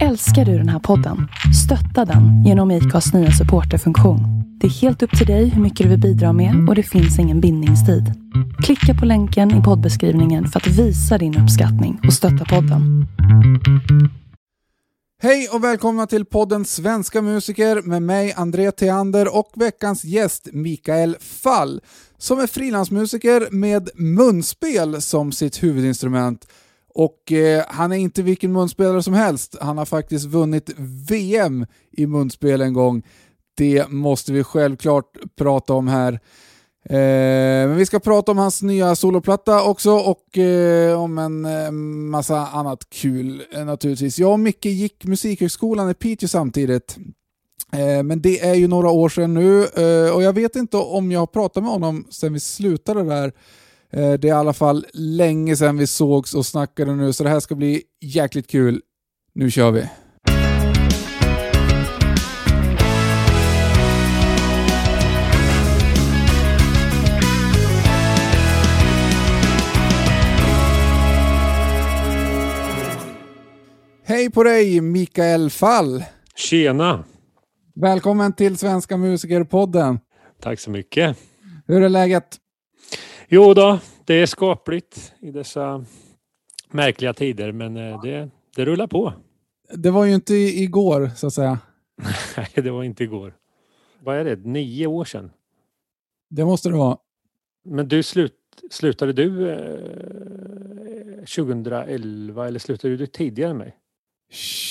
Älskar du den här podden? Stötta den genom IKAs nya supporterfunktion. Det är helt upp till dig hur mycket du vill bidra med och det finns ingen bindningstid. Klicka på länken i poddbeskrivningen för att visa din uppskattning och stötta podden. Hej och välkomna till podden Svenska musiker med mig André Theander och veckans gäst Mikael Fall som är frilansmusiker med munspel som sitt huvudinstrument. Och eh, han är inte vilken munspelare som helst. Han har faktiskt vunnit VM i munspel en gång. Det måste vi självklart prata om här. Eh, men vi ska prata om hans nya soloplatta också och eh, om en eh, massa annat kul eh, naturligtvis. Jag och Micke gick Musikhögskolan i Piteå samtidigt. Eh, men det är ju några år sedan nu eh, och jag vet inte om jag har pratat med honom sedan vi slutade där. Det är i alla fall länge sedan vi sågs och snackade nu så det här ska bli jäkligt kul. Nu kör vi! Hej på dig Mikael Fall! Tjena! Välkommen till Svenska Musikerpodden. Tack så mycket. Hur är läget? Jo då, det är skapligt i dessa märkliga tider, men eh, det, det rullar på. Det var ju inte igår, så att säga. Nej, det var inte igår. Vad är det? Nio år sedan? Det måste det vara. Men du slut, slutade du eh, 2011 eller slutade du tidigare än mig?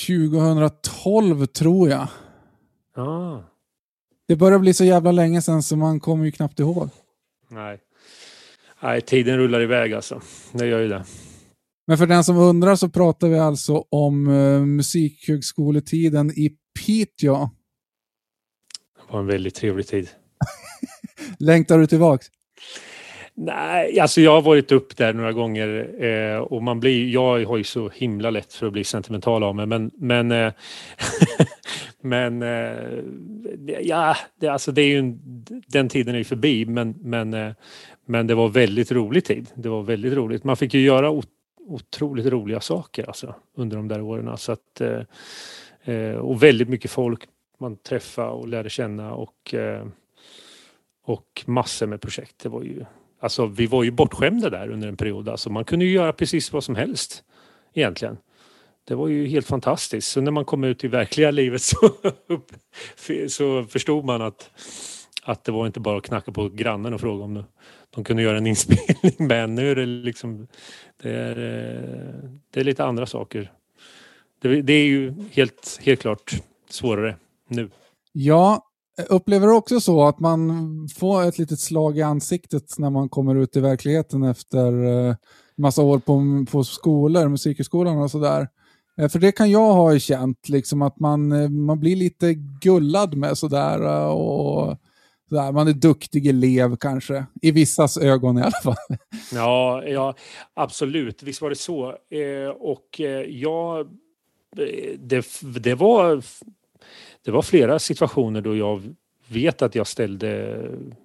2012 tror jag. Ah. Det börjar bli så jävla länge sedan så man kommer ju knappt ihåg. Nej. Nej, tiden rullar iväg alltså. Det gör ju det. Men för den som undrar så pratar vi alltså om uh, musikhögskoletiden i Piteå. Det var en väldigt trevlig tid. Längtar du tillbaks? Nej, alltså jag har varit upp där några gånger eh, och man blir, jag har ju så himla lätt för att bli sentimental av mig men men eh, men eh, ja, det, alltså det är ju den tiden är ju förbi men men eh, men det var väldigt rolig tid. Det var väldigt roligt. Man fick ju göra otroligt roliga saker alltså under de där åren så att eh, eh och väldigt mycket folk man träffade och lärde känna och eh, och massor med projekt. Det var ju Alltså vi var ju bortskämda där under en period. Alltså man kunde ju göra precis vad som helst egentligen. Det var ju helt fantastiskt. Så när man kom ut i verkliga livet så, så förstod man att, att det var inte bara att knacka på grannen och fråga om de kunde göra en inspelning. Men nu är det liksom det är, eh, det är lite andra saker. Det, det är ju helt, helt klart svårare nu. Ja, Upplever du också så att man får ett litet slag i ansiktet när man kommer ut i verkligheten efter eh, massa år på, på skolor, musikhögskolan och sådär? Eh, för det kan jag ha känt, liksom att man, man blir lite gullad med sådär och sådär. Man är duktig elev kanske, i vissas ögon i alla fall. Ja, ja absolut, visst var det så. Eh, och eh, ja, eh, det, det var det var flera situationer då jag vet att jag ställde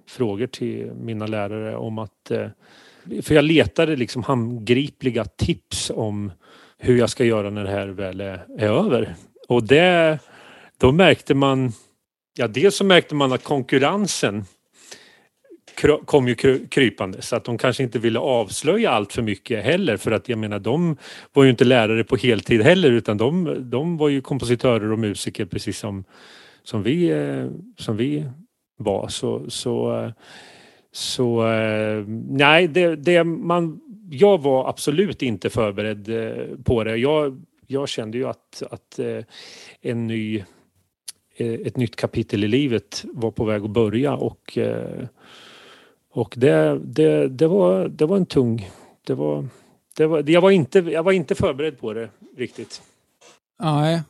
frågor till mina lärare om att... För jag letade liksom handgripliga tips om hur jag ska göra när det här väl är, över. Och det, då märkte man... Ja, dels så märkte man att konkurrensen kom ju krypande så att de kanske inte ville avslöja allt för mycket heller för att jag menar de var ju inte lärare på heltid heller utan de, de var ju kompositörer och musiker precis som, som, vi, eh, som vi var. Så, så, så eh, nej, det, det man, jag var absolut inte förberedd eh, på det. Jag, jag kände ju att, att en ny, ett nytt kapitel i livet var på väg att börja och och det, det, det, var, det var en tung... Det var, det var, jag, var inte, jag var inte förberedd på det riktigt. Nej.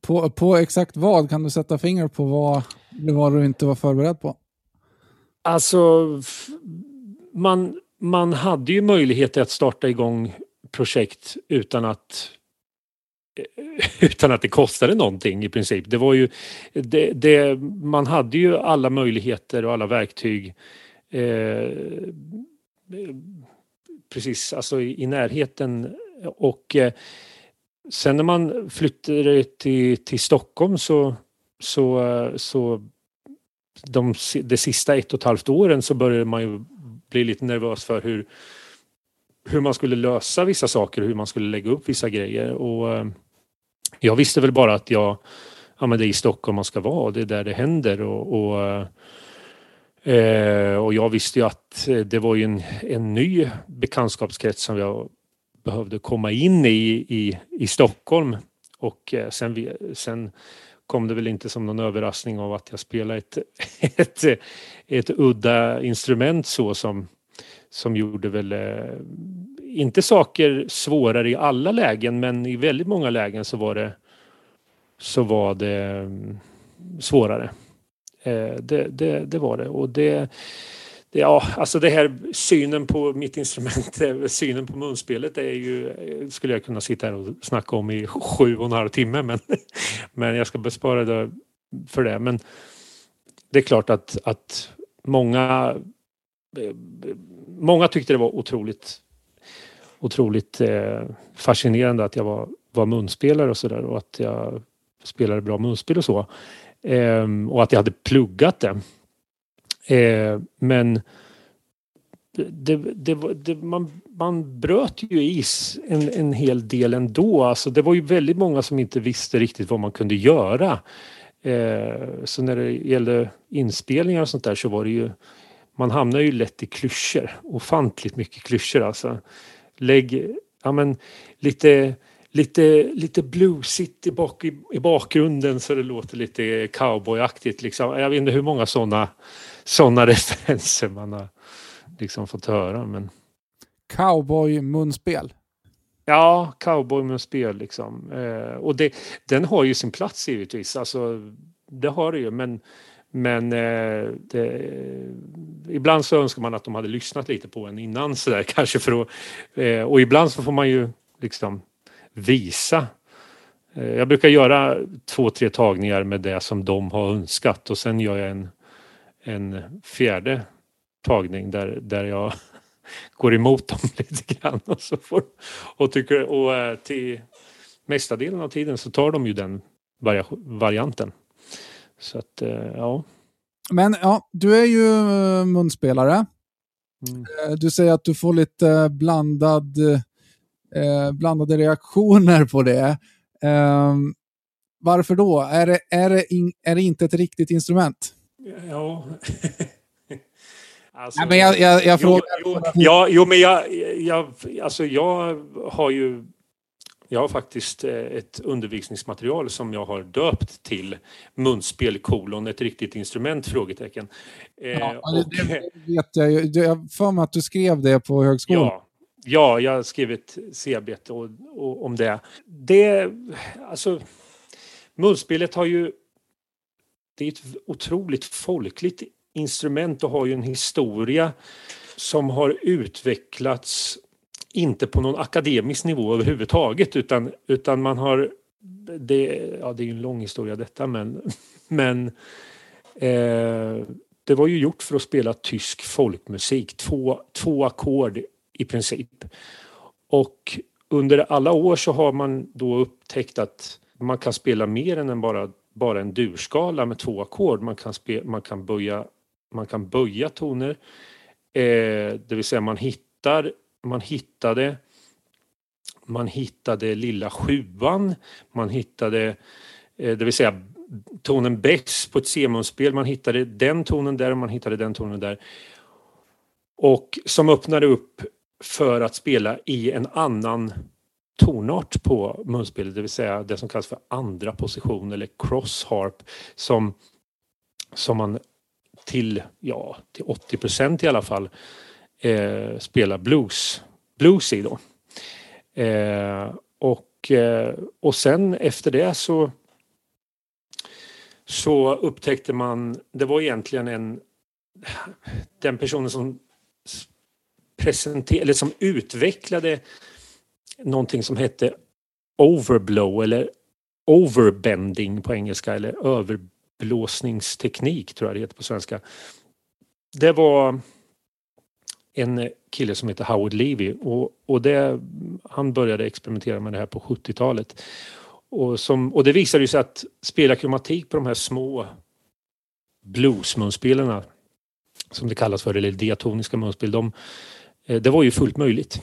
På, på exakt vad? Kan du sätta finger på vad det var du inte var förberedd på? Alltså, man, man hade ju möjlighet att starta igång projekt utan att utan att det kostade någonting i princip. Det var ju, det, det, man hade ju alla möjligheter och alla verktyg Eh, precis alltså i, i närheten och eh, sen när man flyttade till, till Stockholm så, så, så de, de sista ett och ett halvt åren så började man ju bli lite nervös för hur, hur man skulle lösa vissa saker, hur man skulle lägga upp vissa grejer. Och eh, jag visste väl bara att jag, ja men det är i Stockholm man ska vara, det är där det händer och, och eh, eh, och jag visste ju att det var ju en, en ny bekantskapskrets som jag behövde komma in i, i, i Stockholm. Och sen, sen kom det väl inte som någon överraskning av att jag spelade ett, ett, ett udda instrument så som, som gjorde väl eh, inte saker svårare i alla lägen men i väldigt många lägen så var det så var det mm, svårare. Eh, det, det, det var det och det Ja, alltså det här synen på mitt instrument, synen på munspelet är ju, skulle jag kunna sitta här och snacka om i sju och en halv timme men, men jag ska bespara det för det. Men det är klart att, att många, Eh, eh, många tyckte det var otroligt, otroligt eh, fascinerande att jag var, var munspelare och sådär och att jag spelade bra munspel och så. Ehm, och att jag hade pluggat det. Eh, men det, det, det, man, man bröt ju is en, en hel del ändå. Alltså det var ju väldigt många som inte visste riktigt vad man kunde göra. Eh, så när det gällde inspelningar och sånt där så var det ju man hamnar ju lätt i klyschor. Ofantligt mycket klyschor alltså. Lägg, ja men lite lite, lite bluesigt i, bak, i, i bakgrunden så det låter lite cowboyaktigt. Liksom. Jag vet inte hur många sådana såna referenser man har liksom fått höra. Men... Cowboy-munspel? Ja, cowboy-munspel liksom. Eh, och det, den har ju sin plats givetvis. Alltså, det har det ju, men men eh, det, ibland så önskar man att de hade lyssnat lite på en innan sådär kanske för att, eh, och ibland så får man ju liksom visa. Eh, jag brukar göra två, tre tagningar med det som de har önskat och sen gör jag en, en fjärde tagning där, där jag går emot dem lite grann och så får, och tycker och eh, till mesta delen av tiden så tar de ju den varianten. Så att eh, ja. Men ja, du är ju munspelare. Mm. Du säger att du får lite blandad eh, blandade reaktioner på det. Eh, varför då? Är det, är, det in, är det inte ett riktigt instrument? Ja. alltså, Nej, men jag, jag, jag frågar... Jo, jo, ja, jo, men jag, jag, alltså jag har ju jag har faktiskt eh, ett undervisningsmaterial som jag har döpt till munspel kolon ett riktigt instrument? frågetecken. Eh, ja, och, det, vet jag. Jag har för mig att du skrev det på högskolan. Ja, Ja, jag har skrivit C-arbete och, och, om det. Det, alltså, munspelet har ju... Det är ett otroligt folkligt instrument och har ju en historia som har utvecklats inte på någon akademisk nivå överhuvudtaget utan, utan man har... Det, ja, det är ju en lång historia detta men, men eh, det var ju gjort för att spela tysk folkmusik. Två, två ackord i princip. Och under alla år så har man då upptäckt att man kan spela mer än bara, bara en durskala med två ackord. Man kan, man, kan böja, man kan böja toner, eh, det vill säga man hittar, man hittade man hittade lilla sjuan, man hittade, eh, det vill säga tonen bäss på ett C-munspel, man hittade den tonen där och man hittade den tonen där. Och som öppnade upp för att spela i en annan tonart på munspelet, det vill säga det som kallas för andra position eller crossharp som, som man till, ja, till 80 procent i alla fall eh, spela blues, blues i då. Eh, och, eh, och sen efter det så så upptäckte man, det var egentligen en den personen som presenterade, eller som utvecklade någonting som hette overblow eller overbending på engelska eller överblåsningsteknik tror jag det heter på svenska. Det var en kille som heter Howard Levy och, och det, han började experimentera med det här på 70-talet. Och, som, och det visade sig att spela kromatik på de här små bluesmunspelarna som det kallas för, eller diatoniska munspel, de, eh, det var ju fullt möjligt.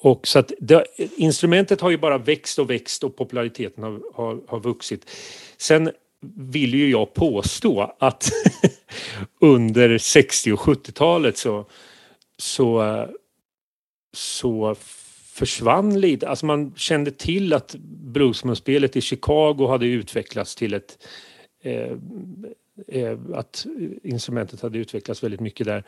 Och så att det, instrumentet har ju bara växt och växt och populariteten har, har, har vuxit. Sen vill ju jag påstå att under 60 och 70-talet så, så, så försvann lite, alltså man kände till att bluesmunspelet i Chicago hade utvecklats till ett eh, eh, att instrumentet hade utvecklats väldigt mycket där.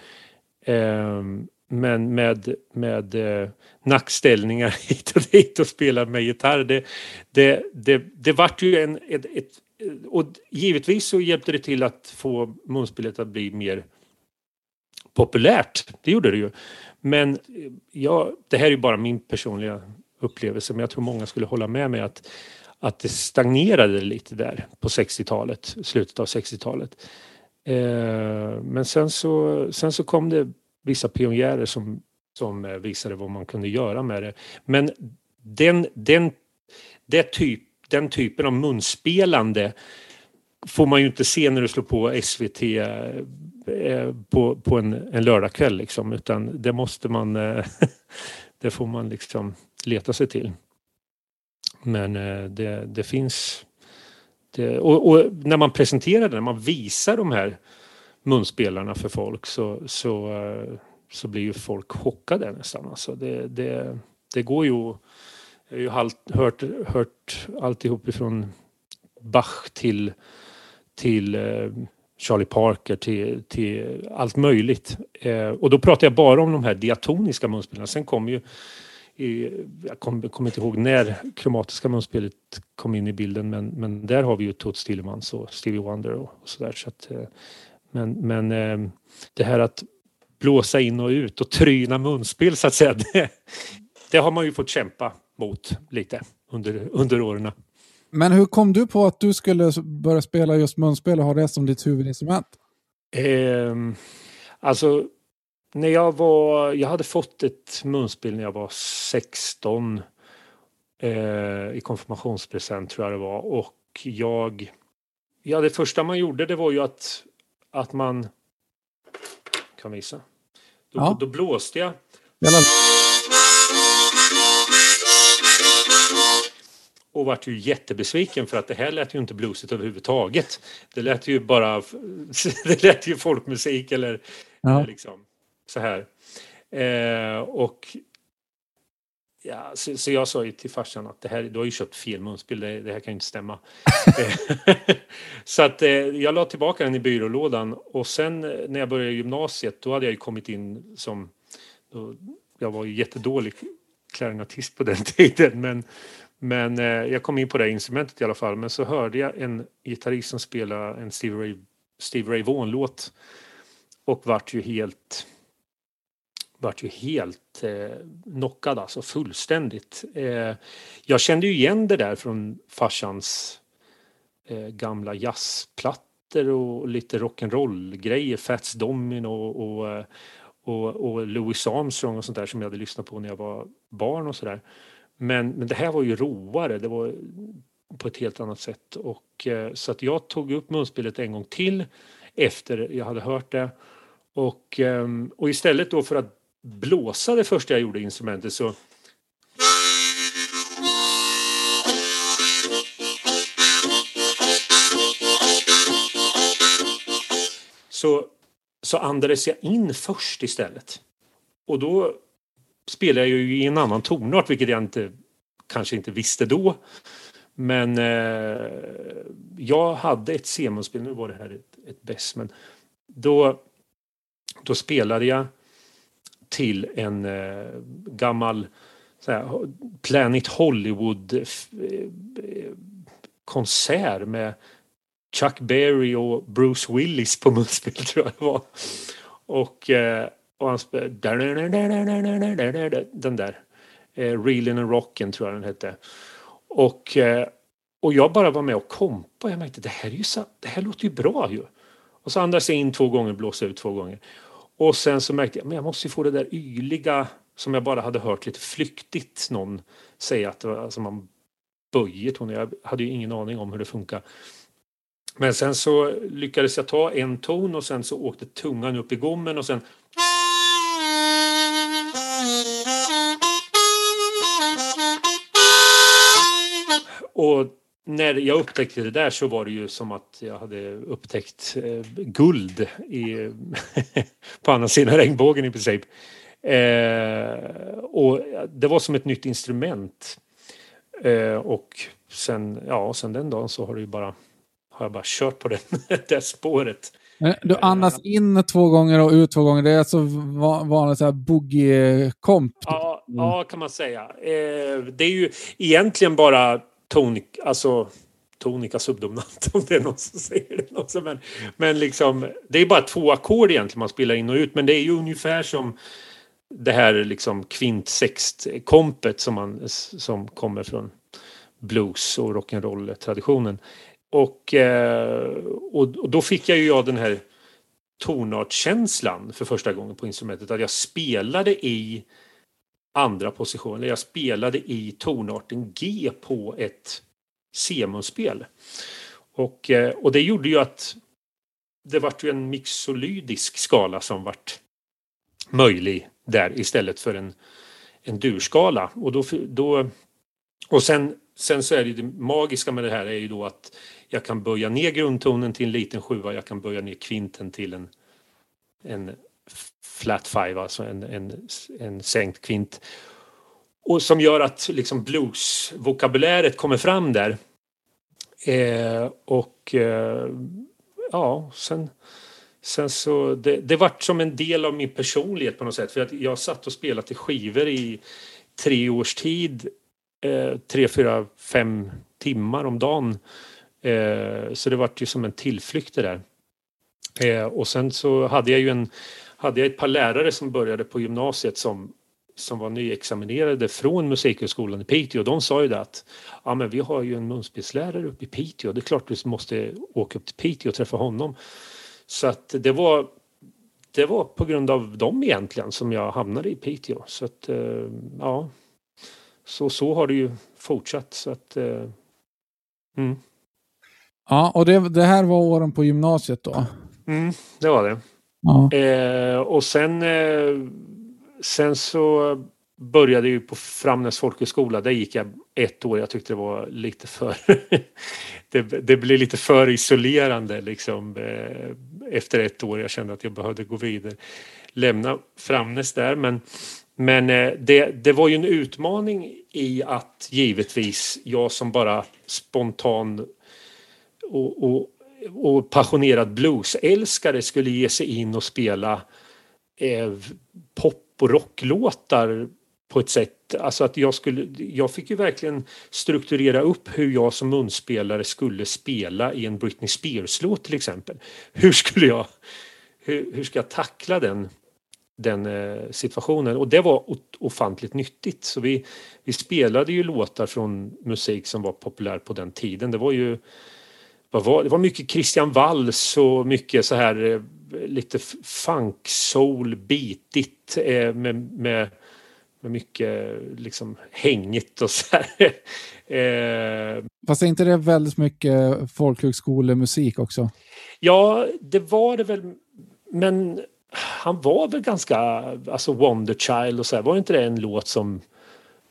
Eh, men med, med eh, nackställningar hit och dit och spela med gitarr. Det, det, det, det vart ju en... Ett, ett, Eh, och givetvis så hjälpte det till att få munspelet att bli mer populärt. Det gjorde det ju. Men eh, ja, det här är ju bara min personliga upplevelse, men jag tror många skulle hålla med mig att, att det stagnerade lite där på 60-talet, slutet av 60-talet. Eh, men sen så, sen så kom det vissa pionjärer som, som eh, visade vad man kunde göra med det. Men den, den, det typ, den typen av munspelande får man ju inte se när du slår på SVT eh, på, på en, en lördagkväll liksom, utan det måste man, eh, det får man liksom leta sig till. Men eh, det, det finns, det, och, och, när man presenterar det, när man visar de här munspelarna för folk så, så, så blir ju folk chockade nästan. Alltså det, det, det går ju... att... Jag har ju halt, hört, hört alltihop ifrån Bach till, till eh, Charlie Parker till, till allt möjligt. Eh, och då pratar jag bara om de här diatoniska munspelarna. Sen kom ju i, jag kommer kom inte ihåg när kromatiska munspelet kom in i bilden men, men där har vi ju Toots Thielemans och Stevie Wonder och, och sådär. Så att, eh, men, men eh, det här att blåsa in och ut och tryna munspel så att säga. Det, det har man ju fått kämpa mot lite under, under åren. Men hur kom du på att du skulle börja spela just munspel och ha det som ditt huvudinstrument? Eh, alltså, när jag var... Jag hade fått ett munspel när jag var 16 eh, i konfirmationspresent tror jag det var och jag... Ja, det första man gjorde det var ju att att man kan visa. Då, ja. då blåste jag. Jävlar. Och vart ju jättebesviken för att det här lät ju inte bluesigt överhuvudtaget. Det lät ju bara, det lät ju folkmusik eller, ja. eller liksom så här. Eh, och Ja, så, så, jag sa ju till farsan att det här, du har ju köpt fel munspel, det, det här kan ju inte stämma. så att eh, jag la tillbaka den i byrålådan och sen eh, när jag började gymnasiet då hade jag ju kommit in som, då, jag var ju jättedålig klarinetist på den tiden men, men eh, jag kom in på det instrumentet i alla fall. Men så hörde jag en gitarrist som spelade en Steve Ray, Steve Ray Vaughan-låt och vart ju helt vart ju helt eh, knockad, alltså fullständigt. Eh, jag kände ju igen det där från farsans eh, gamla jazzplattor och lite rock'n'roll-grejer, Fats Domino och, och, eh, och, och, Louis Armstrong och sånt där som jag hade lyssnat på när jag var barn och sådär. Men, men det här var ju roare, det var på ett helt annat sätt. Och, eh, så att jag tog upp munspelet en gång till efter jag hade hört det. Och, ehm, och istället då för att blåsa det första jag gjorde instrumentet så så, så andades jag in först istället. Och då spelade jag ju i en annan tonart, vilket jag inte, kanske inte visste då. Men eh, jag hade ett C-munspel, nu var det här ett, ett bäst, men då, då spelade jag till en eh, gammal här, Planet Hollywood-konsert eh, eh, med Chuck Berry och Bruce Willis på munspel tror jag det var. Och, eh, och han spelade den där. Eh, Reelin' and Rockin' tror jag den hette. Och, eh, och jag bara var med och kompa. Jag märkte det här, är ju så, det här låter ju bra ju. Och så andades jag in två gånger, blåsa ut två gånger. Och sen så märkte jag men jag måste få det där yliga som jag bara hade hört lite flyktigt någon säga att var, alltså man böjer tonen. Jag hade ju ingen aning om hur det funkar. Men sen så lyckades jag ta en ton och sen så åkte tungan upp i gommen och sen Och när jag upptäckte det där så var det ju som att jag hade upptäckt eh, guld i, på andra sidan regnbågen i princip. Eh, och det var som ett nytt instrument. Eh, och sen, ja, sen den dagen så har det ju bara, har jag bara kört på det, det spåret. Du andas in två gånger och ut två gånger. Det är alltså vanligt boogie-komp? Ja, ja, kan man säga. Eh, det är ju egentligen bara tonik, alltså tonika subdominant om det är någon som säger det. Också. Men, men liksom, det är bara två ackord egentligen man spelar in och ut. Men det är ju ungefär som det här liksom kvintsext-kompet som, som kommer från blues och rock'n'roll-traditionen. Och, eh, och, och, då fick jag ju jag den här tonartskänslan för första gången på instrumentet. Att jag spelade i andra positioner. Jag spelade i tonarten G på ett C-munspel. Och, eh, och det gjorde ju att det vart ju en mixolydisk skala som vart möjlig där istället för en, en durskala. Och, då, då, och sen, sen så är det, det magiska med det här är ju då att jag kan böja ner grundtonen till en liten sjua, jag kan böja ner kvinten till en, en flat five, alltså en, en, en sänkt kvint. Och som gör att liksom bluesvokabuläret kommer fram där. Eh, och eh, ja, sen, sen så det, det vart som en del av min personlighet på något sätt. För att jag satt och spelade till skivor i tre års tid. Eh, tre, fyra, fem timmar om dagen. Eh, så det vart ju som en tillflykt det där. Eh, och sen så hade jag ju en hade jag ett par lärare som började på gymnasiet som, som var nyexaminerade från Musikhögskolan i Piteå. De sa ju det att ja, men vi har ju en munspelslärare uppe i Piteå. Det är klart du måste åka upp till Piteå och träffa honom. Så att det var det var på grund av dem egentligen som jag hamnade i Piteå. Så att eh, ja, så, så har det ju fortsatt. Så att, eh, mm. Ja, och det, det här var åren på gymnasiet då? Mm, det var det. Ja. Eh, och sen, eh, sen så började jag på Framnäs folkhögskola. Där gick jag ett år. Jag tyckte det var lite för... det, det blev lite för isolerande liksom. Eh, efter ett år. Jag kände att jag behövde gå vidare. Lämna Framnäs där. Men, men eh, det, det var ju en utmaning i att givetvis jag som bara spontan och, och och passionerad bluesälskare skulle ge sig in och spela eh, pop och rocklåtar på ett sätt, alltså att jag skulle, jag fick ju verkligen strukturera upp hur jag som munspelare skulle spela i en Britney Spears-låt till exempel. Hur skulle jag, hur, hur ska jag tackla den, den eh, situationen? Och det var ofantligt nyttigt. Så vi, vi spelade ju låtar från musik som var populär på den tiden. Det var ju var, det var mycket Christian Walls och mycket så här eh, lite funk, soul, bitigt eh, med, med, med mycket liksom hängigt och så här. eh, Fast är inte det väldigt mycket folkhögskolemusik också? Ja, det var det väl. Men han var väl ganska, alltså Wonderchild och så här. Var inte det en låt som...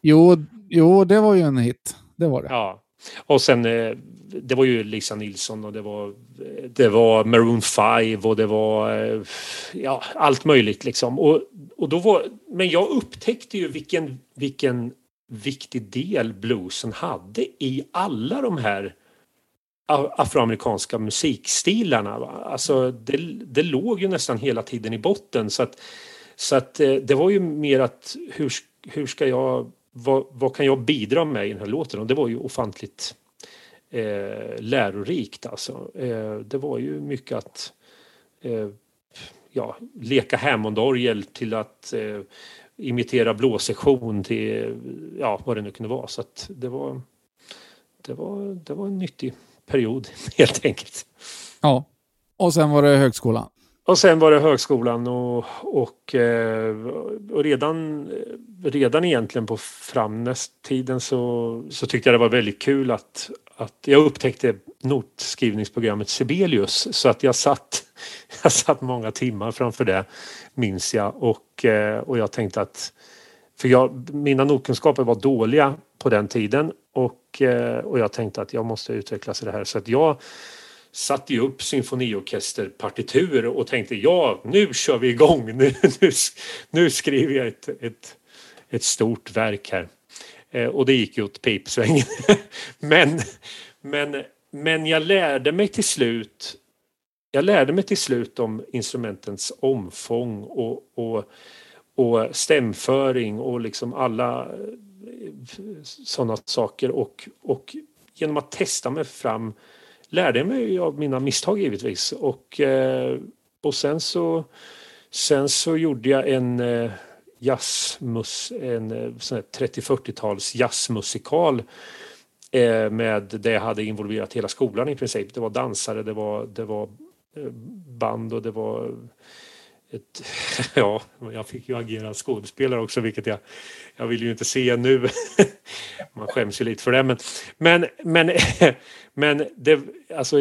Jo, jo, det var ju en hit. Det var det. Ja. Och sen eh, det var ju Lisa Nilsson och det var, det var Maroon 5 och det var eh, ja, allt möjligt liksom. Och, och då var, men jag upptäckte ju vilken, vilken viktig del bluesen hade i alla de här afroamerikanska musikstilarna. Va? Alltså det, det låg ju nästan hela tiden i botten så att, så att eh, det var ju mer att hur, hur ska jag vad, vad kan jag bidra med i den här låten? Och det var ju ofantligt eh, lärorikt alltså. Eh, det var ju mycket att eh, ja, leka Hammondorgel till att eh, imitera blåsektion till ja, vad det nu kunde vara. Så att det var, det var, det var en nyttig period helt enkelt. Ja, och sen var det högskolan och sen var det högskolan och, och, eh, och redan, redan egentligen på framnästtiden så, så tyckte jag det var väldigt kul att, att jag upptäckte notskrivningsprogrammet Sibelius. Så att jag satt, jag satt många timmar framför det minns jag. Och, eh, och jag tänkte att för jag, mina notkunskaper var dåliga på den tiden. Och, eh, och jag tänkte att jag måste utvecklas i det här. Så att jag satte ju upp symfoniorkesterpartitur och tänkte ja, nu kör vi igång. Nu, nu, nu skriver jag ett, ett, ett stort verk här. Eh, och det gick ju åt pipsvängen. men, men, men jag lärde mig till slut jag lärde mig till slut om instrumentens omfång och, och, och stämföring och liksom alla eh, sådana saker och, och genom att testa mig fram lärde mig av mina misstag givetvis. Och, eh, och sen så sen så gjorde jag en eh, jazzmus, en eh, 30-40-tals jazzmusikal med det jag hade involverat hela skolan i princip. Det var dansare, det var, det var band och det var ett, ja, jag fick ju agera skådespelare också vilket jag, jag vill ju inte se nu. Man skäms ju lite för det men, men, men, men det, alltså,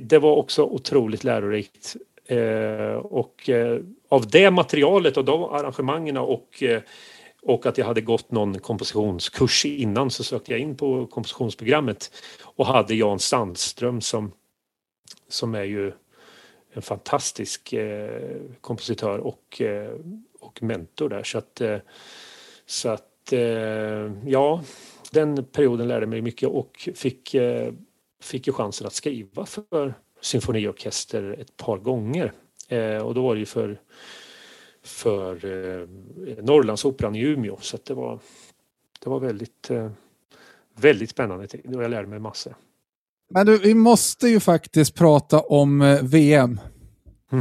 det var också otroligt lärorikt. Eh, och eh, av det materialet och de arrangemangen och eh, och att jag hade gått någon kompositionskurs innan så sökte jag in på kompositionsprogrammet och hade Jan Sandström som, som är ju en fantastisk eh, kompositör och, eh, och mentor där. Så att, eh, så att eh, ja, den perioden lärde mig mycket och fick, eh, fick ju chansen att skriva för symfoniorkester ett par gånger. Eh, och då var det ju för, för eh, Norrlandsoperan i Umeå så att det var, det var väldigt, eh, väldigt spännande och jag lärde mig massor. Men du, vi måste ju faktiskt prata om eh, VM.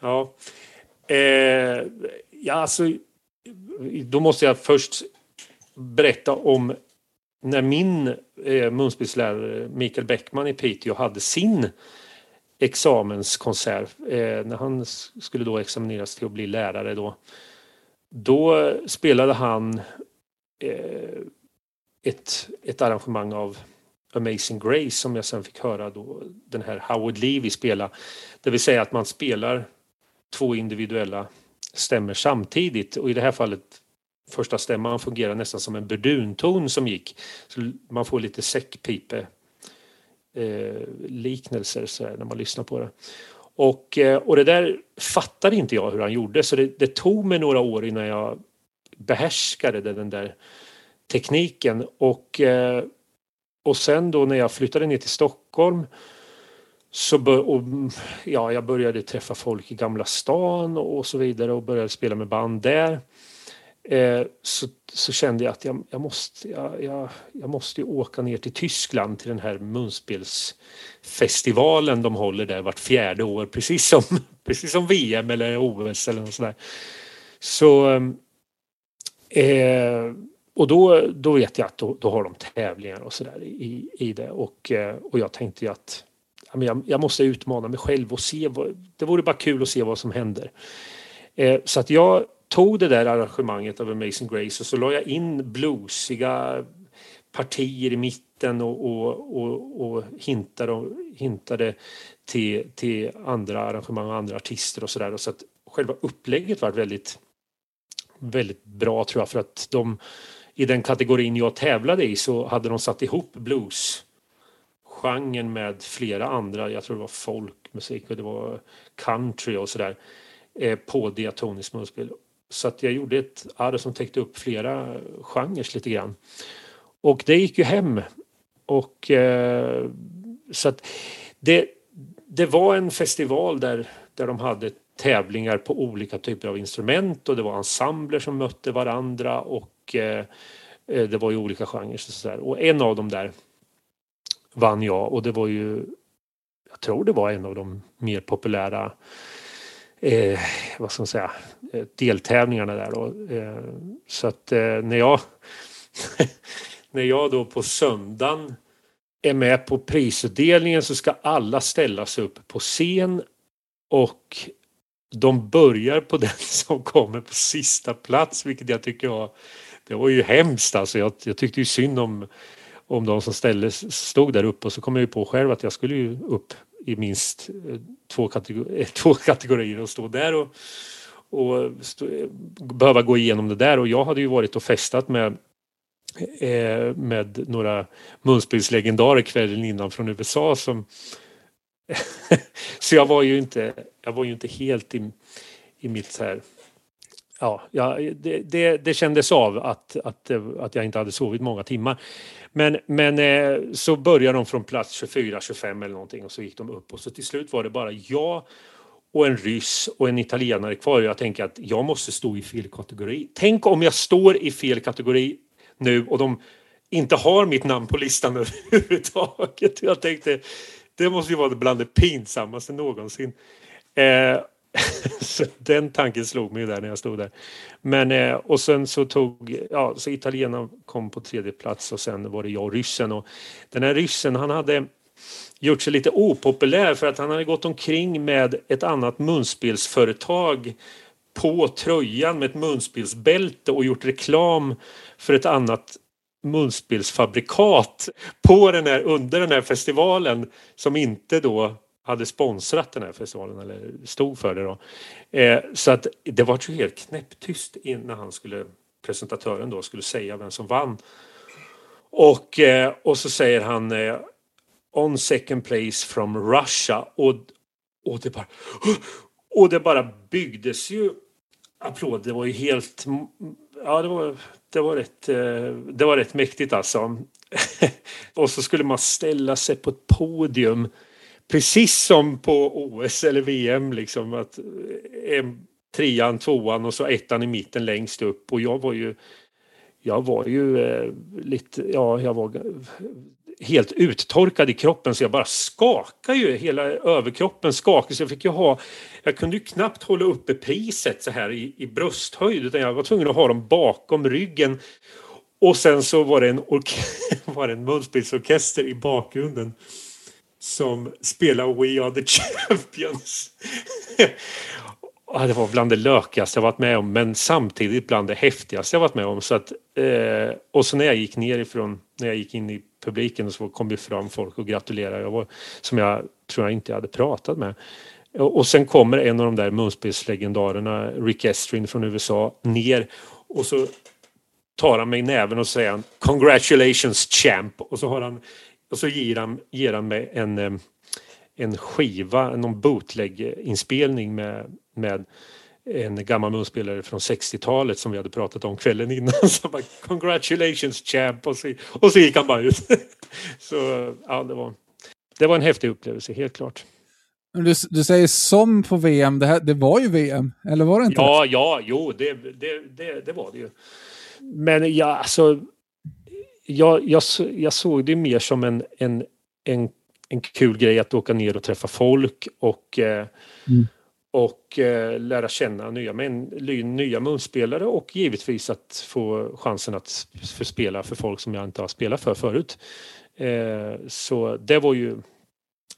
ja. Eh, ja, alltså, då måste jag först berätta om när min eh, munspelslärare eh, Mikael Bäckman i Piteå hade sin examenskonsert, eh, när han skulle då examineras till att bli lärare då, då spelade han eh, ett, ett arrangemang av Amazing Grace som jag sen fick höra då den här Howard Levy spela. Det vill säga att man spelar två individuella stämmer samtidigt och i det här fallet första stämman fungerar nästan som en burdunton som gick. Så man får lite säckpipe eh, liknelser så här, när man lyssnar på det. Och, eh, och det där fattade inte jag hur han gjorde så det, det tog mig några år innan jag behärskade den där tekniken och eh, och sen då när jag flyttade ner till Stockholm så bör, och, ja, jag började träffa folk i Gamla stan och, så vidare och började spela med band där. Eh, så, så, kände jag att jag, jag måste, jag, jag, jag, måste åka ner till Tyskland till den här munspelsfestivalen de håller där vart fjärde år precis som, precis som VM eller OS eller något sådär. Så ehm, eh, och då, då vet jag att då, då har de tävlingar och sådär i, i det och, eh, och jag tänkte ju att jag, jag måste utmana mig själv och se vad, det vore bara kul att se vad som händer. Eh, så att jag tog det där arrangemanget av Amazing Grace och så la jag in bluesiga partier i mitten och, och, och, och hintade, och hintade till, till andra arrangemang och andra artister och sådär. Så att själva upplägget var väldigt, väldigt bra tror jag för att de i den kategorin jag tävlade i så hade de satt ihop blues genren med flera andra, jag tror det var folkmusik och det var country och sådär eh, på diatoniskt munspel. Så att jag gjorde ett arr som täckte upp flera genrer lite grann. Och det gick ju hem. Och eh, så att det, det var en festival där, där de hade tävlingar på olika typer av instrument och det var ensembler som mötte varandra och Eh, eh, det var ju olika genrer. Så där. Och en av dem där vann jag och det var ju, jag tror det var en av de mer populära eh, vad ska man säga, eh, deltävlingarna där då. Eh, så att eh, när jag när jag då på söndagen är med på prisutdelningen så ska alla ställa sig upp på scen och de börjar på den som kommer på sista plats, vilket jag tycker var, det var ju hemskt alltså. Jag, jag tyckte ju synd om, om de som ställde, stod där uppe och så kom jag ju på själv att jag skulle ju upp i minst eh, två, kategori, eh, två kategorier och stå där och, och stå, behöva gå igenom det där och jag hade ju varit och festat med eh, med några munspelslegendarer kvällen innan från USA som så jag var ju inte, jag var ju inte helt i, i mitt så här ja, det, det, det kändes av att, att, att jag inte hade sovit många timmar. Men, men eh, så började de från plats 24, 25 eller någonting och så gick de upp och så till slut var det bara jag och en ryss och en italienare kvar. Jag tänker att jag måste stå i fel kategori. Tänk om jag står i fel kategori nu och de inte har mitt namn på listan överhuvudtaget. Jag tänkte det måste ju vara bland det pinsammaste någonsin. Eh, så den tanken slog mig där när jag stod där. Men eh, och sen så tog, ja, så italienaren kom på tredje plats och sen var det jag och ryssen och den här ryssen han hade gjort sig lite opopulär för att han hade gått omkring med ett annat munspelsföretag på tröjan med ett munspelsbälte och gjort reklam för ett annat munspelsfabrikat på den här, under den här festivalen som inte då hade sponsrat den här festivalen eller stod för det då. Eh, så att det var ju helt knäpptyst innan han skulle presentatören då skulle säga vem som vann. Och, eh, och så säger han eh, On second place from Russia och, och det bara och det bara byggdes ju applåder. Det var ju helt ja, det var, det var, rätt, eh, det var rätt mäktigt alltså. och så skulle man ställa sig på ett podium precis som på OS eller VM liksom att eh, en, trean, tvåan och så ettan i mitten längst upp och jag var ju jag var ju eh, lite, ja, jag var helt uttorkad i kroppen så jag bara skakade ju. Hela överkroppen skakade så jag fick ju ha, jag kunde ju knappt hålla uppe priset så här i, i brösthöjd utan jag var tvungen att ha dem bakom ryggen. Och sen så var det en, var det en munspelsorkester i bakgrunden som spelar We Are The Champions. Ja, det var bland det lökigaste jag varit med om men samtidigt bland det häftigaste jag varit med om. Så att, eh, och så när jag gick ner ifrån, när jag gick in i publiken så kom det fram folk och gratulerade. Jag var, som jag tror jag inte hade pratat med. Och, och sen kommer en av de där munspelslegendarerna, Rick Estrin från USA, ner och så tar han mig i näven och säger Congratulations champ! Och så, har han, och så ger, han, ger han mig en, eh, en skiva, någon bootleg-inspelning med, med en gammal munspelare från 60-talet som vi hade pratat om kvällen innan. Så bara, Congratulations champ! Och så, och så gick han bara ut. Så ja, det var, det var en häftig upplevelse, helt klart. Du, du säger som på VM, det, här, det var ju VM, eller var det inte? Ja, ja, jo, det, det, det, det var det ju. Men ja, alltså, jag, jag, jag såg det mer som en, en, en, en kul grej att åka ner och träffa folk och eh, mm och eh, lära känna nya, men, nya munspelare och givetvis att få chansen att för spela för folk som jag inte har spelat för förut. Eh, så det var ju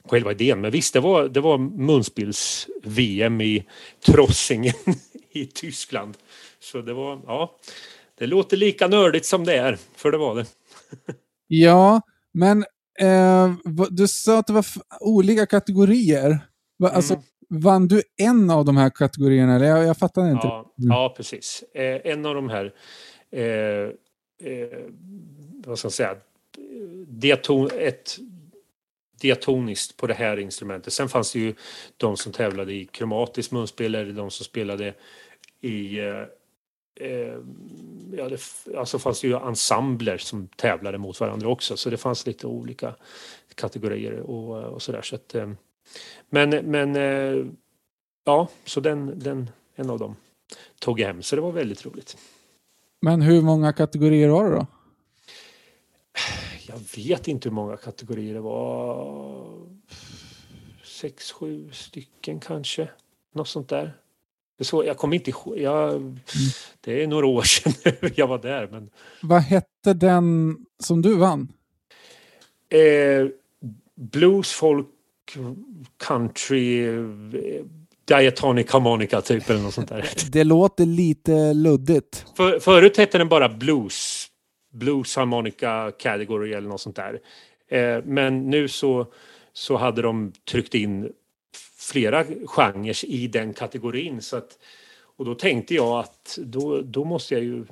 själva idén. Men visst, det var, det var munspels-VM i Trossingen i Tyskland. Så det var, ja, det låter lika nördigt som det är, för det var det. Ja, men eh, du sa att det var olika kategorier. Alltså, mm. Vann du en av de här kategorierna? Eller jag, jag fattar inte. Ja, mm. ja precis. Eh, en av de här, eh, eh, vad ska jag säga, diaton, ett diatoniskt på det här instrumentet. Sen fanns det ju de som tävlade i kromatiskt munspel eller de som spelade i eh, ja, det, alltså fanns det ju ensembler som tävlade mot varandra också så det fanns lite olika kategorier och, och sådär. Så att, eh, men, men eh, ja, så den, den, en av dem tog jag hem, så det var väldigt roligt. Men hur många kategorier var det då? Jag vet inte hur många kategorier det var. Sex, sju stycken kanske. Något sånt där. Så, jag kommer inte ihåg. Jag. Det är några år sedan jag var där. Men... Vad hette den som du vann? Eh, blues, folk, country, Diatonic Harmonica typ eller något sånt där. Det låter lite luddigt. För, förut hette den bara Blues. Blues Harmonica Category eller något sånt där. Eh, men nu så, så hade de tryckt in flera genrer i den kategorin. Så att, och då tänkte jag att då, då måste jag ju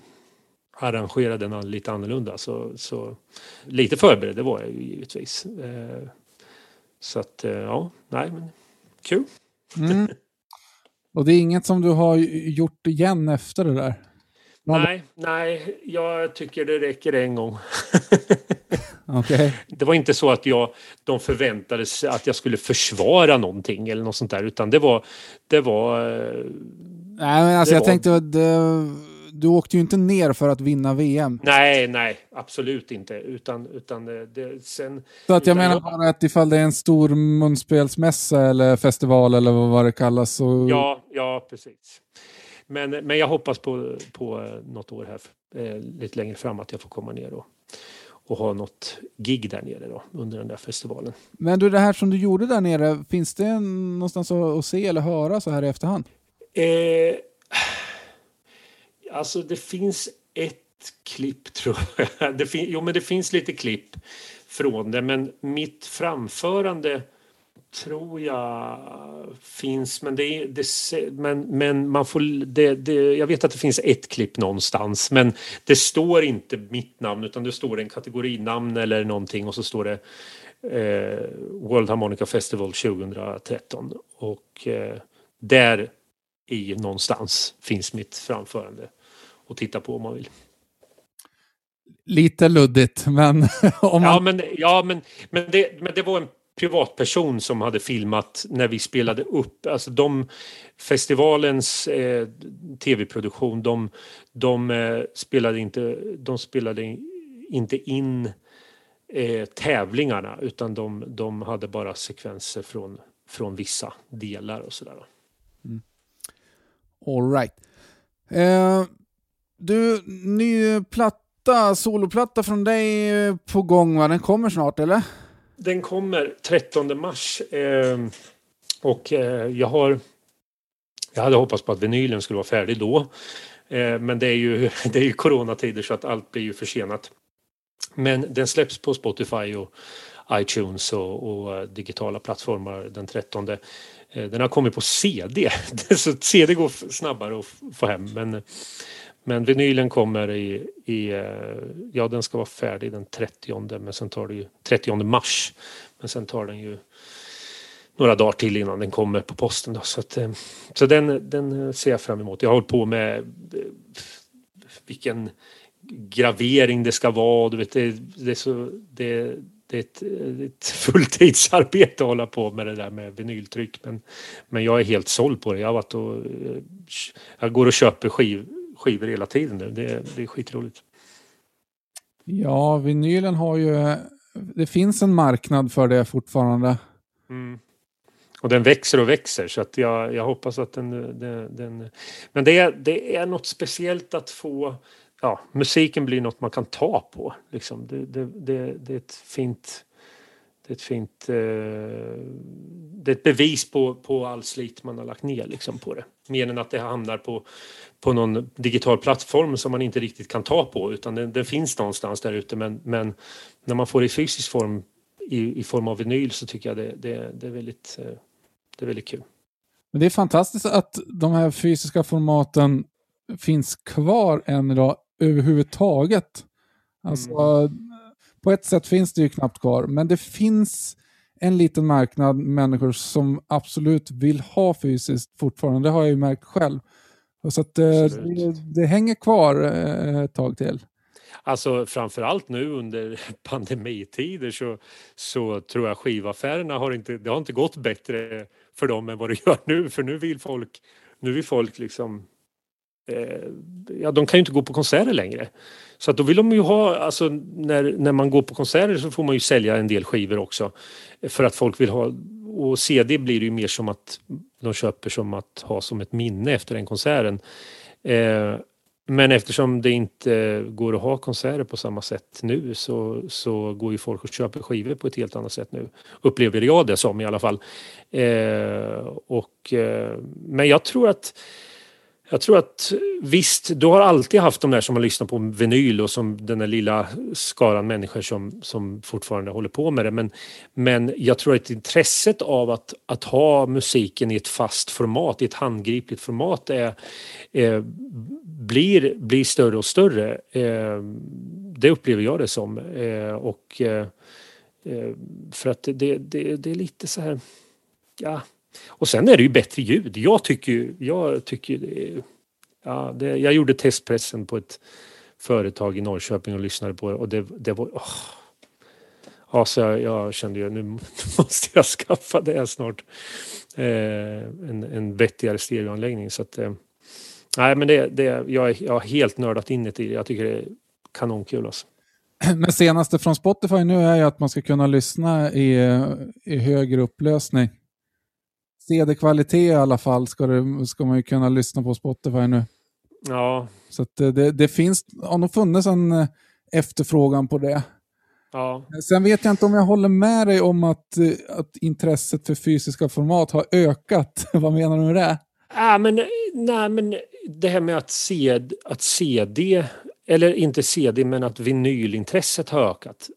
arrangera den lite annorlunda. Så, så lite förberedd det var jag ju givetvis. Eh, så att eh, ja, nej men kul. Mm. Och det är inget som du har gjort igen efter det där? Nej, nej, jag tycker det räcker en gång. okay. Det var inte så att jag, de förväntade sig att jag skulle försvara någonting eller något sånt där, utan det var... Det var eh, Nej, men alltså jag var... tänkte att du åkte ju inte ner för att vinna VM. Nej, nej, absolut inte. Utan, utan det, det sen... Så att jag menar jag... bara att ifall det är en stor munspelsmässa eller festival eller vad det kallas så... Ja, ja precis. Men, men jag hoppas på, på eh, något år här eh, lite längre fram att jag får komma ner och, och ha något gig där nere då, under den där festivalen. Men du, det här som du gjorde där nere, finns det någonstans att, se eller höra så här i efterhand? Eh, alltså det finns ett klipp tror jag. Det fin jo men det finns lite klipp från det men mitt framförande tror jag finns, men, det, det, men, men man får, det, det, jag vet att det finns ett klipp någonstans, men det står inte mitt namn utan det står en kategorinamn eller någonting och så står det eh, World Harmonica Festival 2013 och eh, där i någonstans finns mitt framförande att titta på om man vill. Lite luddigt, men... om man... Ja, men, ja men, men, det, men det var en privatperson som hade filmat när vi spelade upp. Alltså de, festivalens eh, tv-produktion, de, de, eh, spelade inte, de spelade inte in eh, tävlingarna utan de, de hade bara sekvenser från, från vissa delar och sådär. Mm. All right. Eh, du, ny platta, soloplatta från dig eh, på gång va? Den kommer snart eller? Den kommer 13 mars. Eh, och eh, jag har... Jag hade hoppats på att vinylen skulle vara färdig då. Eh, men det är, ju, det är ju coronatider så att allt blir ju försenat. Men den släpps på Spotify och iTunes och, och eh, digitala plattformar den 13. Eh, den har kommit på CD, så CD går snabbare att få hem. Men men vinylen kommer i, i, eh, ja den ska vara färdig den 30 men sen tar det ju 30 mars. Men sen tar den ju några dagar till innan den kommer på posten. Då. Så, att, eh, så den, den ser jag fram emot. Jag har hållit på med eh, vilken gravering det ska vara. Du vet, det, det är så, det, det är ett, ett fulltidsarbete att hålla på med det där med vinyltryck. Men, men jag är helt såld på det. Jag, har varit och, jag går och köper skiv, skivor hela tiden nu. Det, det är skitroligt. Ja, vinylen har ju... Det finns en marknad för det fortfarande. Mm. Och den växer och växer så att jag, jag hoppas att den... den, den men det är, det är något speciellt att få... Ja, musiken blir något man kan ta på. Liksom. Det, det, det, det är ett fint det är ett fint... Eh, det är ett bevis på, på all slit man har lagt ner liksom, på det. Mer än att det hamnar på, på någon digital plattform som man inte riktigt kan ta på utan den, den finns någonstans där ute men, men när man får det i fysisk form i, i form av vinyl så tycker jag det, det, det, är väldigt, eh, det är väldigt kul. Men det är fantastiskt att de här fysiska formaten finns kvar än idag överhuvudtaget. Alltså, mm på ett sätt finns det ju knappt kvar, men det finns en liten marknad människor som absolut vill ha fysiskt fortfarande. Det har jag ju märkt själv. Så att, eh, det, det, hänger kvar eh, ett tag till. Alltså framförallt nu under pandemitider så, så tror jag skivaffärerna har inte, det har inte gått bättre för dem än vad det gör nu. För nu vill folk, nu vill folk liksom Eh, ja, de kan ju inte gå på konserter längre. Så att då vill de ju ha, alltså när, när man går på konserter så får man ju sälja en del skivor också. För att folk vill ha, och CD blir det ju mer som att de köper som att ha som ett minne efter den konserten. Eh, men eftersom det inte går att ha konserter på samma sätt nu så, så går ju folk och köper skivor på ett helt annat sätt nu. Upplever jag det som i alla fall. Eh, och, eh, men jag tror att jag tror att visst, du har alltid haft de där som har lyssnat på vinyl och som den där lilla skaran människor som, som fortfarande håller på med det. Men, men jag tror att intresset av att, att ha musiken i ett fast format, i ett handgripligt format är, är blir, blir större och större. Eh, det upplever jag det som. Eh, och eh, eh för att det, det, det är lite så här, ja, och sen är det ju bättre ljud. Jag tycker jag tycker ja, det, jag gjorde testpressen på ett företag i Norrköping och lyssnade på det och det, det var oh. Ja, så jag, jag kände ju nu måste jag skaffa det snart. Eh, en, en vettigare stereoanläggning så att eh, Nej men det, det, jag, jag har helt nördat in i det. Jag tycker det är kanonkul alltså. Men senaste från Spotify nu är ju att man ska kunna lyssna i, i högre upplösning. CD-kvalitet i alla fall ska, det, ska man ju kunna lyssna på Spotify nu. Ja. Så det, det finns, har nog funnits en eh, efterfrågan på det. Ja. Sen vet jag inte om jag håller med dig om att, eh, att intresset för fysiska format har ökat. Vad menar du med det? Ja, men, nej, men det här med att, se, att CD, eller inte CD, men att vinylintresset har ökat.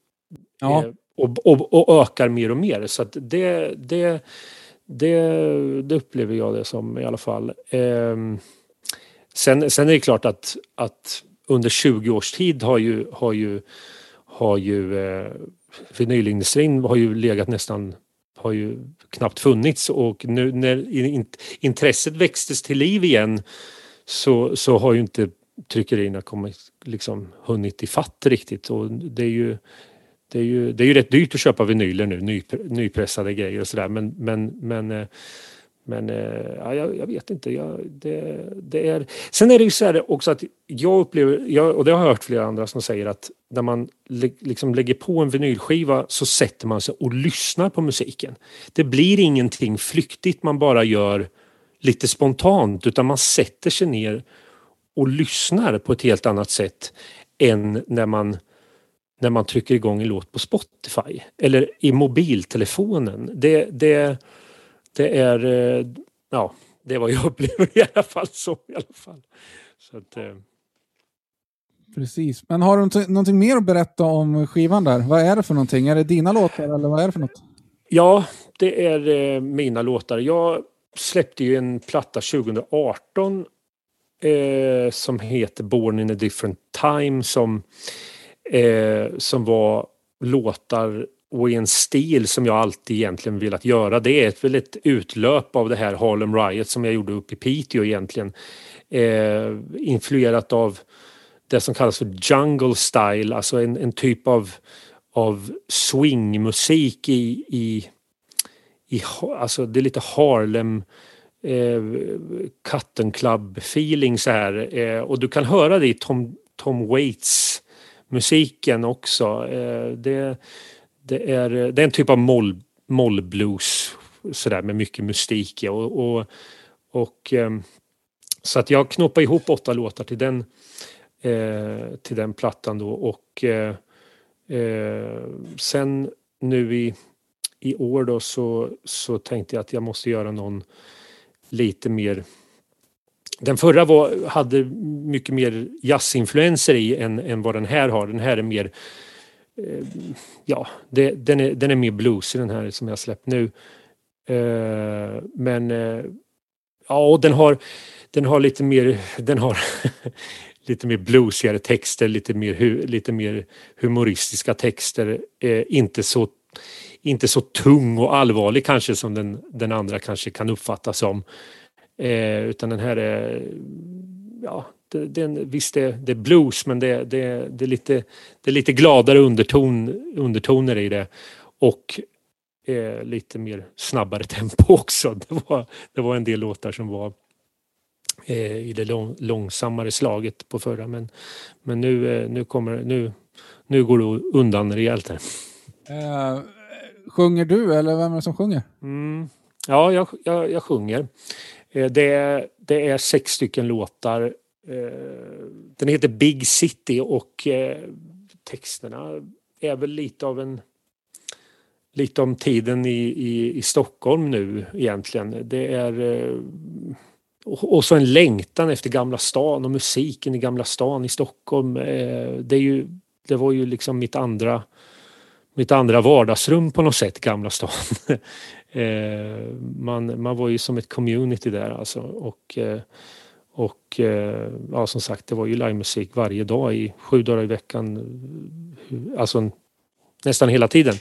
Ja. Eh, och, och, och, ökar mer och mer. Så det, det, det, det upplever jag det som i alla fall. Eh, sen, sen är det klart att, att under 20 års tid har ju, har ju, har ju eh, vinylindustrin har ju legat nästan har ju knappt funnits och nu när intresset växtes till liv igen så, så har ju inte tryckerierna kommit, liksom, hunnit ifatt riktigt och det är ju det är, ju, det är ju rätt dyrt att köpa vinyler nu, ny, nypressade grejer och sådär men, men, men, eh, men eh, ja, jag, jag vet inte. Jag, det, det är... Sen är det ju så här också att jag upplever, jag, och det har jag hört flera andra som säger att när man liksom lägger på en vinylskiva så sätter man sig och lyssnar på musiken. Det blir ingenting flyktigt man bara gör lite spontant utan man sätter sig ner och lyssnar på ett helt annat sätt än när man när man trycker igång en låt på Spotify eller i mobiltelefonen. Det, det, det är, eh, ja, det är vad jag upplever i alla fall. Så, i alla fall. Så att, eh. Precis. Men har du någonting mer att berätta om skivan där? Vad är det för någonting? Är det dina låtar eller vad är det för något? Ja, det är eh, mina låtar. Jag släppte ju en platta 2018 eh, som heter Born in a different time som eh, som var låtar och i en stil som jag alltid egentligen velat göra. Det är ett, väl ett utlöp av det här Harlem Riot som jag gjorde uppe i Piteå egentligen. Eh, influerat av det som kallas för jungle style, alltså en, en typ av, av swingmusik i, i, i, alltså det är lite Harlem eh, Cotton Club feeling så här eh, och du kan höra det i Tom, Tom Waits musiken också. Eh, det, det, är, det är en typ av moll, mollblues sådär med mycket mystik och, och, och ehm, så att jag knoppade ihop åtta låtar till den eh, till den plattan då och eh, sen nu i, i år då så, så tänkte jag att jag måste göra någon lite mer den förra var, hade mycket mer jazzinfluenser i än, än vad den här har. Den här är mer eh, ja, det, den, är, den är mer bluesig den här som jag släppt nu. Eh, men eh, ja, och den har, den har lite mer, den har lite mer bluesigare texter, lite mer, hu, lite mer humoristiska texter. Eh, inte så inte så tung och allvarlig kanske som den, den andra kanske kan uppfattas som. Eh, utan den här är, ja, det, det, visst det, det är blues men det, det, det, är lite, det är lite gladare underton, undertoner i det. Och eh, lite mer snabbare tempo också. Det var, det var en del låtar som var eh, i det lång, långsammare slaget på förra men, men nu, eh, nu, kommer, nu, nu går det undan rejält här. Uh, sjunger du eller vem är det som sjunger? Mm. Ja, jag, jag, jag sjunger. Eh, det det, det är sex stycken låtar eh, den heter Big City och eh, texterna är väl lite av en lite om tiden i, i, i Stockholm nu egentligen. Det är och så en längtan efter Gamla stan och musiken i Gamla stan i Stockholm. Det, är ju, det var ju liksom mitt andra, mitt andra vardagsrum på något sätt, Gamla stan. man, man var ju som ett community där alltså. Och, och ja, som sagt, det var ju livemusik varje dag i sju dagar i veckan. Alltså nästan hela tiden.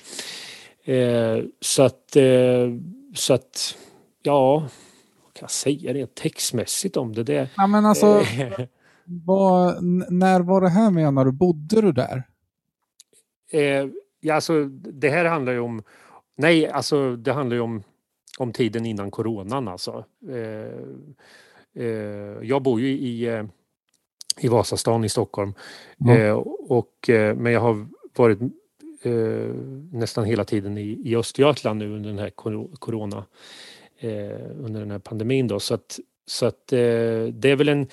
Så att, så att ja, vad kan jag säga rent textmässigt om det? det ja, men alltså, vad, när var det här menar du? Bodde du där? ja, alltså, det här handlar ju om, nej, alltså det handlar ju om, om tiden innan coronan alltså. Eh, jag bor ju i, eh, i Vasastan i Stockholm. Mm. och, men jag har varit nästan hela tiden i, i Östergötland nu under den här corona under den här pandemin då. Så att, så att det är väl en,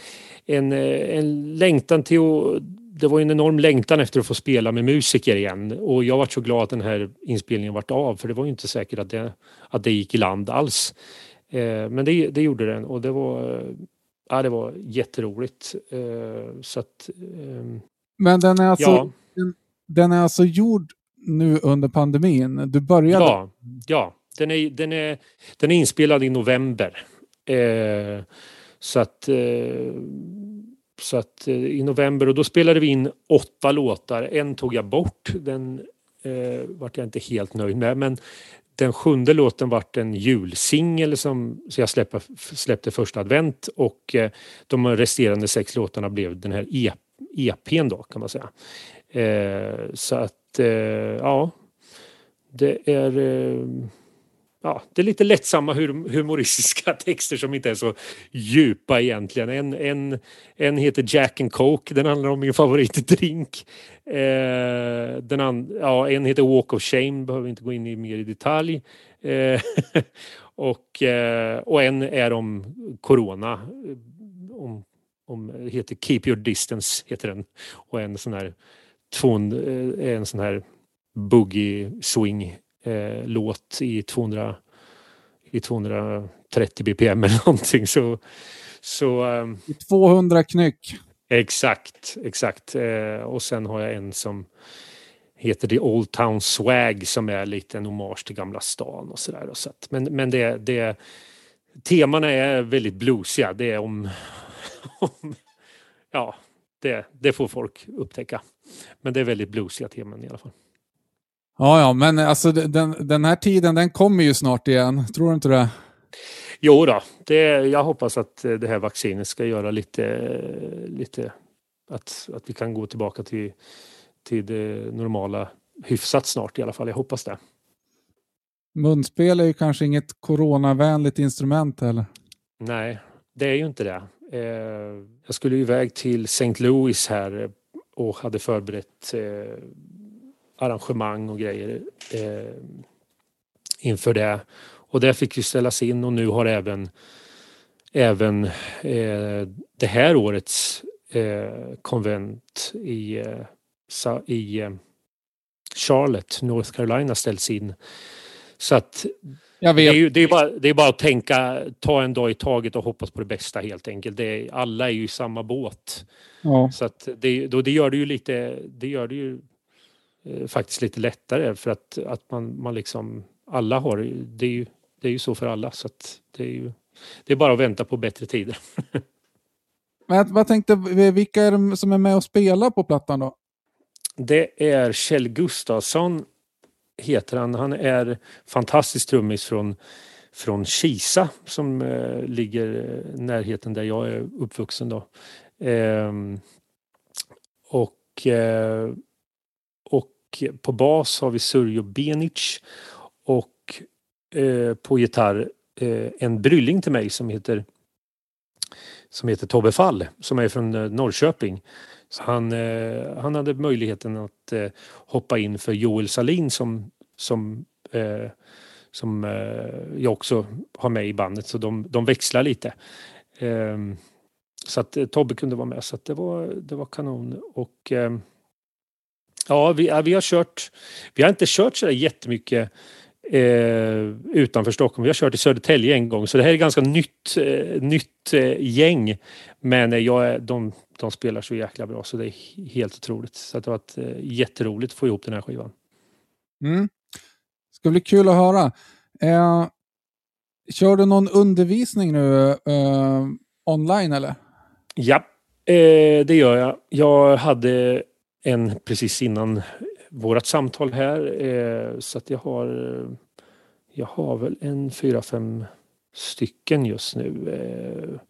en, en längtan till att det var en enorm längtan efter att få spela med musiker igen och jag var så glad att den här inspelningen vart av för det var ju inte säkert att det, att det gick i land alls. Eh, men det, det gjorde den och det var, ja, det var jätteroligt. Eh, så att, eh, Men den är, alltså, ja. den, den, är alltså gjord nu under pandemin? Du började? Ja, ja. Den, är, den, är, den är inspelad i november. Eh, så att eh, så att eh, i november och då spelade vi in åtta låtar. En tog jag bort. Den eh, vart jag inte helt nöjd med. Men den sjunde låten vart en julsingel som så jag släppte, släppte första advent och eh, de resterande sex låtarna blev den här e, EPn då kan man säga. Eh, så att eh, ja, det är eh, ja, det är lite lättsamma humoristiska texter som inte är så djupa egentligen. En, en, en heter Jack and Coke, den handlar om min favoritdrink. Eh, den and, ja, en heter Walk of Shame, behöver inte gå in i mer i detalj. Eh, och, eh, och en är om Corona. Eh, om, om, heter Keep Your Distance, heter den. Och en sån här, tvån, eh, en sån här boogie swing eh, låt i 200 i 230 bpm eller någonting. Så, så, um, 200 knyck. Exakt, exakt. Eh, och sen har jag en som heter The Old Town Swag som är lite en hommage till Gamla stan och sådär. Så men men det, det, temana är väldigt bluesiga. Det är om, om ja, det, det får folk upptäcka. Men det är väldigt bluesiga teman i alla fall. Ja, ja, men alltså den, den här tiden den kommer ju snart igen. Tror du inte det? Jo då, det, jag hoppas att det här vaccinet ska göra lite, lite att, att vi kan gå tillbaka till, till det normala hyfsat snart i alla fall. Jag hoppas det. Munspel är ju kanske inget coronavänligt instrument heller. Nej, det är ju inte det. Eh, jag skulle iväg till St. Louis här och hade förberett eh, arrangemang och grejer eh, inför det. Och det fick ju ställas in och nu har även, även eh, det här årets eh, konvent i, eh, i eh, Charlotte, North Carolina ställts in. Så att det är, ju, det, är bara, det är bara att tänka, ta en dag i taget och hoppas på det bästa helt enkelt. Det är, alla är ju i samma båt. Ja. Så att det, då, det gör det ju lite, det gör det ju faktiskt lite lättare för att, att man, man liksom, alla har det är ju, det är ju så för alla så att det är ju, det är bara att vänta på bättre tider. Men vad tänkte, vilka är det som är med och spelar på plattan då? Det är Kjell Gustafsson heter han. Han är fantastisk trummis från, från Kisa som eh, ligger närheten där jag är uppvuxen då. Eh, och eh, på bas har vi Surjo Benic och eh, på gitarr eh, en brylling till mig som heter som heter Tobbe Fall som är från eh, Norrköping. Så han, eh, han hade möjligheten att eh, hoppa in för Joel Salin som, som, eh, som eh, jag också har med i bandet så de, de växlar lite. Ehm, så att eh, Tobbe kunde vara med så att det var, det var kanon. Och ehm, ja, vi, vi har kört, vi har inte kört så där jättemycket eh, utanför Stockholm. Vi har kört i Södertälje en gång så det här är ganska nytt, eh, nytt eh, gäng. Men eh, jag, de, de spelar så jäkla bra så det är helt otroligt. Så det har varit eh, jätteroligt att få ihop den här skivan. Mm. ska bli kul att höra. Eh, kör du någon undervisning nu eh, online eller? Ja, eh, det gör jag. Jag hade en precis innan vårat samtal här. Eh, så att jag har, jag har väl en fyra, fem stycken just nu. Eh,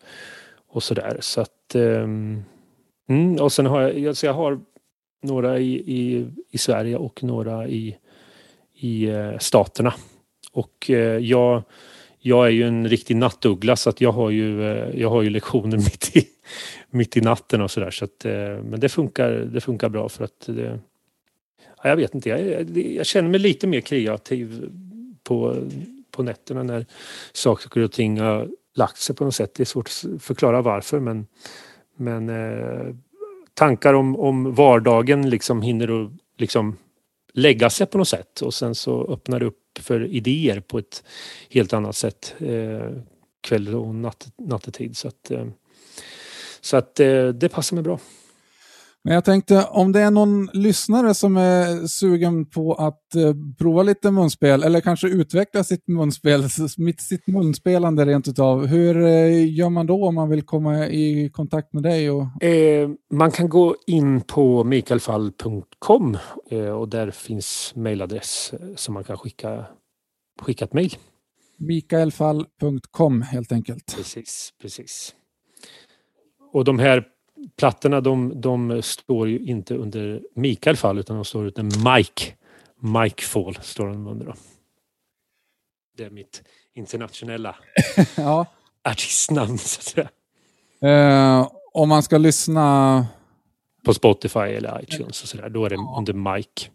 och sådär. Så att, ehm, mm, och sen har jag, alltså jag har några i, i, i Sverige och några i, i eh, staterna. Och jag, jag är ju en riktig nattuggla så att jag har ju, jag har ju lektioner mitt i, mitt i natten och sådär. Så att, eh, men det funkar, det funkar bra för att det, jag vet inte, jag, jag, känner mig lite mer kreativ på, på nätterna när saker och ting har lagt sig på något sätt. Det är svårt att förklara varför men, men eh, tankar om, om vardagen liksom hinner att liksom lägga sig på något sätt och sen så öppnar det upp för idéer på ett helt annat sätt eh, kväll och natt, nattetid. Så att, eh, så att eh, det passar mig bra. Men jag tänkte om det är någon lyssnare som är sugen på att eh, prova lite munspel eller kanske utveckla sitt munspel, sitt munspelande rent utav. Hur eh, gör man då om man vill komma i kontakt med dig? Och... Eh, man kan gå in på mikaelfall.com eh, och där finns mejladress eh, som man kan skicka, skicka ett mejl. Mikaelfall.com helt enkelt. Precis, precis. Och de här plattorna de, de står ju inte under Mikael Fall utan de står under Mike. Mike Fall står de under. Då. Det är mitt internationella ja. artistnamn så att säga. Uh, om man ska lyssna på Spotify eller iTunes och sådär, då är det ja. under Mike.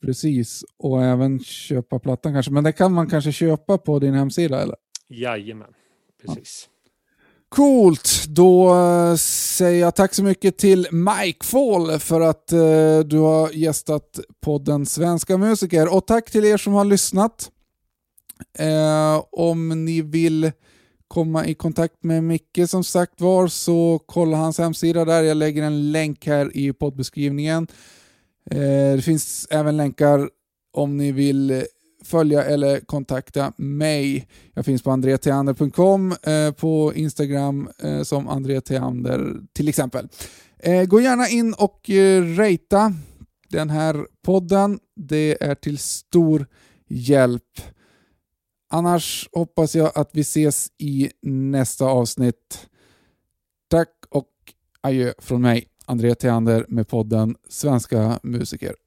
Precis, och även köpa plattan kanske. Men det kan man kanske köpa på din hemsida eller? Jajamän, precis. Ja. Coolt! Då eh, säger jag tack så mycket till Mike Fall för att eh, du har gästat podden Svenska musiker. Och tack till er som har lyssnat. Eh, om ni vill komma i kontakt med Micke som sagt var så kolla hans hemsida där. Jag lägger en länk här i poddbeskrivningen. Eh, det finns även länkar om ni vill följa eller kontakta mig. Jag finns på andreteander.com, eh, på Instagram eh, som andreteander till exempel. Eh, gå gärna in och eh, rata den här podden. Det är till stor hjälp. Annars hoppas jag att vi ses i nästa avsnitt. Tack och adjö från mig, André Theander med podden Svenska musiker.